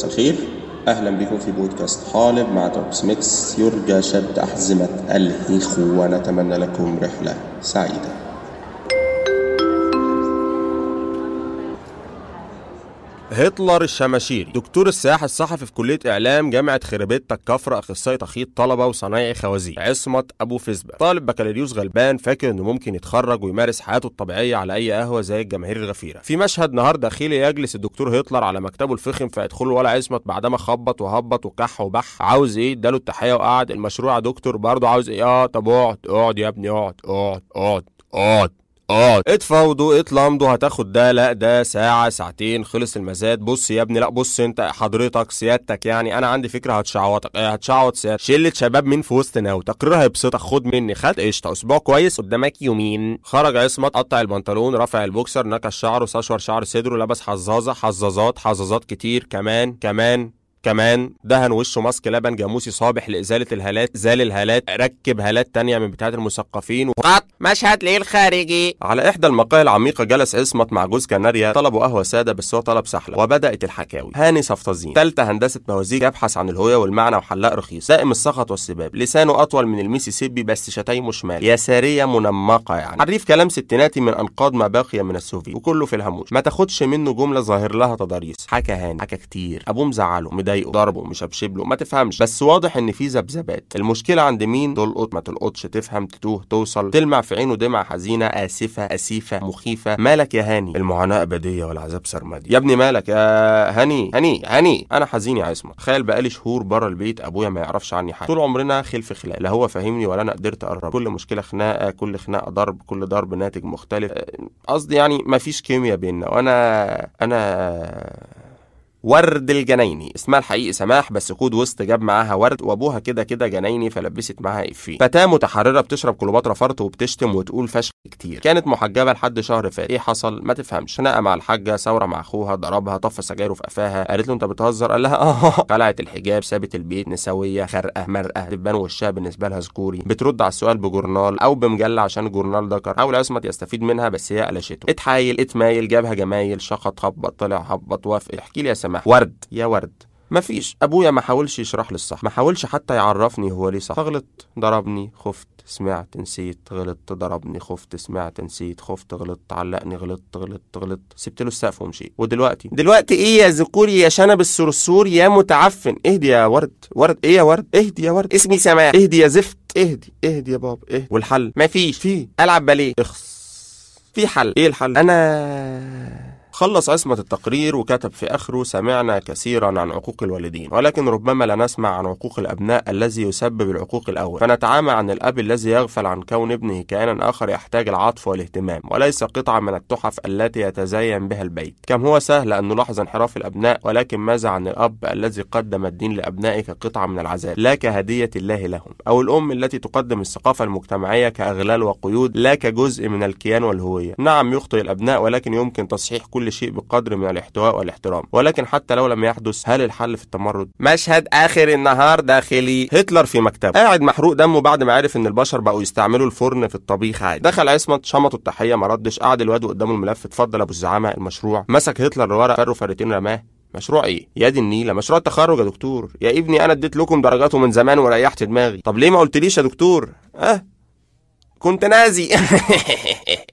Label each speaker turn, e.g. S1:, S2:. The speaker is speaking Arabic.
S1: مساء الخير. أهلا بكم في بودكاست حالب. مع توبس ميكس يرجى شد أحزمة الهيخ ونتمنى لكم رحلة سعيدة.
S2: هتلر الشماشيري دكتور السياح الصحفي في كلية إعلام جامعة خربيتا الكفر أخصائي تخيط طلبة وصنايعي خوازيق عصمت أبو فزبه طالب بكالوريوس غلبان فاكر إنه ممكن يتخرج ويمارس حياته الطبيعية على أي قهوة زي الجماهير الغفيرة. في مشهد نهار داخلي يجلس الدكتور هتلر على مكتبه الفخم فيدخله ولا عصمت بعدما خبط وهبط وكح وبح عاوز إيه؟ اداله التحية وقعد. المشروع يا دكتور برضه عاوز إيه؟ آه طب اقعد اقعد يا ابني اقعد اقعد اقعد اقعد. آه اتفاوضوا اتلمضوا هتاخد ده لا ده ساعة ساعتين خلص المزاد. بص يا ابني لا بص انت حضرتك سيادتك يعني أنا عندي فكرة هتشعوطك آه هتشعوط سيادتك. شلة شباب مين في وسط ناو تقرير هيبسطك خد مني. خد قشطة أسبوع كويس قدامك يومين. خرج عصمت قطع البنطلون رفع البوكسر نكش شعره سشور شعر صدره لبس حظاظة حظاظات حظاظات كتير كمان كمان. كمان دهن وشه ماسك لبن جاموسي صابح لإزالة الهالات زال الهالات. ركب هالات تانية من بتاعة المثقفين و...
S3: مشهد ليل خارجي
S2: على إحدى المقاهي العميقة جلس عصمت مع جوز كناريا. طلبوا قهوة سادة بس هو طلب سحلب. وبدأت الحكاوي. هاني صفطزين. تالتة هندسة بوازيك يبحث عن الهوية والمعنى وحلاق رخيص. دائم السخط والسباب. لسانه أطول من الميسيسيبي بس شتايمه شمال. يسارية منمقة يعني. حريف كلام ستيناتي من أنقاض ما بقي من السوفيت. وكله في الهموش. ما تاخدش منه جملة ظاهر لها تضاريس. حكى هاني. حكى كتير. أبوه مزعله. مضايقه ضربه مشبشب له ما تفهمش. بس واضح إن في ذبذبات. المشكلة عند مين؟ تلقط ما تلقطش تفهم تتوه توصل. تلمع في عينه دمعة حزينة آسفة أسيفة مخيفة. مالك يا هاني؟ المعاناة أبدية والعذاب سرمدي. يا ابني مالك يا هاني؟ هاني هاني أنا حزين يا عصمت. تخيل بقالي شهور بره البيت أبويا ما يعرفش عني حاجة. طول عمرنا خلف خلاف. لا هو فاهمني ولا أنا قدرت أقرب. كل مشكلة خناقة كل خناقة ضرب كل ضرب ناتج مختلف. قصدي يعني ما فيش كيمياء بيننا. وأنا أنا ورد الجنايني. اسمها الحقيقي سماح بس كود وسط جاب معاها ورد وابوها كده كده جنايني فلبست معاها إفيه. فتاة متحررة بتشرب كليوباترا فرط وبتشتم وتقول فشخ. كتير. كانت محجبة لحد شهر فات. إيه حصل؟ ما تفهمش. خناقه مع الحاجة ثورة مع أخوها ضربها طف سجايره في قفاها. قالت له أنت بتهزر؟ قال لها آه. قلعت الحجاب سابت البيت نسوية خرقة مرقة دبان وشها بالنسبة لها ذكوري بترد على السؤال بجورنال أو بمجلة عشان الجورنال ذكر حاول عصمت يستفيد منها بس هي قلشته. اتحايل اتمايل جابها جمايل شخط خبط طلع هبط وافق. احكي لي يا سماح. ورد. يا ورد. مفيش أبويا ما حاولش يشرح لي الصح ما حاولش حتى يعرفني هو ليه صح. غلط ضربني خفت سمعت نسيت غلطت ضربني خفت سمعت نسيت خفت غلطت علقني غلطت غلطت غلطت. سبت له السقف ومشيت ودلوقتي؟ دلوقتي إيه يا ذكوري يا شنب الصرصور يا متعفن؟ اهدي يا ورد. ورد إيه يا ورد؟ اهدي يا ورد. اسمي سماح. اهدي يا زفت. اهدي. اهدي يا بابا. اهدي. والحل؟ مفيش في. ألعب باليه. اخس. في حل. إيه الحل؟ أنا خلص عصمة التقرير وكتب في آخره سمعنا كثيرا عن عقوق الوالدين ولكن ربما لا نسمع عن عقوق الأبناء الذي يسبب العقوق الأول. فنتعامى عن الأب الذي يغفل عن كون ابنه كائنا آخر يحتاج العطف والاهتمام وليس قطعة من التحف التي يتزين بها البيت. كم هو سهل أن نلاحظ انحراف الأبناء ولكن ماذا عن الأب الذي قدم الدين لأبنائه كقطعة من العذاب؟ لا كهدية الله لهم. أو الأم التي تقدم الثقافة المجتمعية كأغلال وقيود لا كجزء من الكيان والهوية. نعم يخطئ الأبناء ولكن يمكن تصحيح كل شيء بقدر من الاحتواء والاحترام ولكن حتى لو لم يحدث هل الحل في التمرد؟ مشهد آخر النهار داخلي. هتلر في مكتبه. قاعد محروق دمه بعد ما عرف إن البشر بقوا يستعملوا الفرن في الطبيخ عادي. دخل عصمت شمطه التحية ما ردش قعد الواد قدامه الملف اتفضل أبو الزعامة المشروع. مسك هتلر الورق فروا فرتين رماه. مشروع إيه؟ يا دي النيلة. مشروع التخرج يا دكتور. يا ابني أنا اديت لكم درجاته من زمان وريحت دماغي. طب ليه ما قلتليش يا دكتور؟ أه؟ كنت نازي.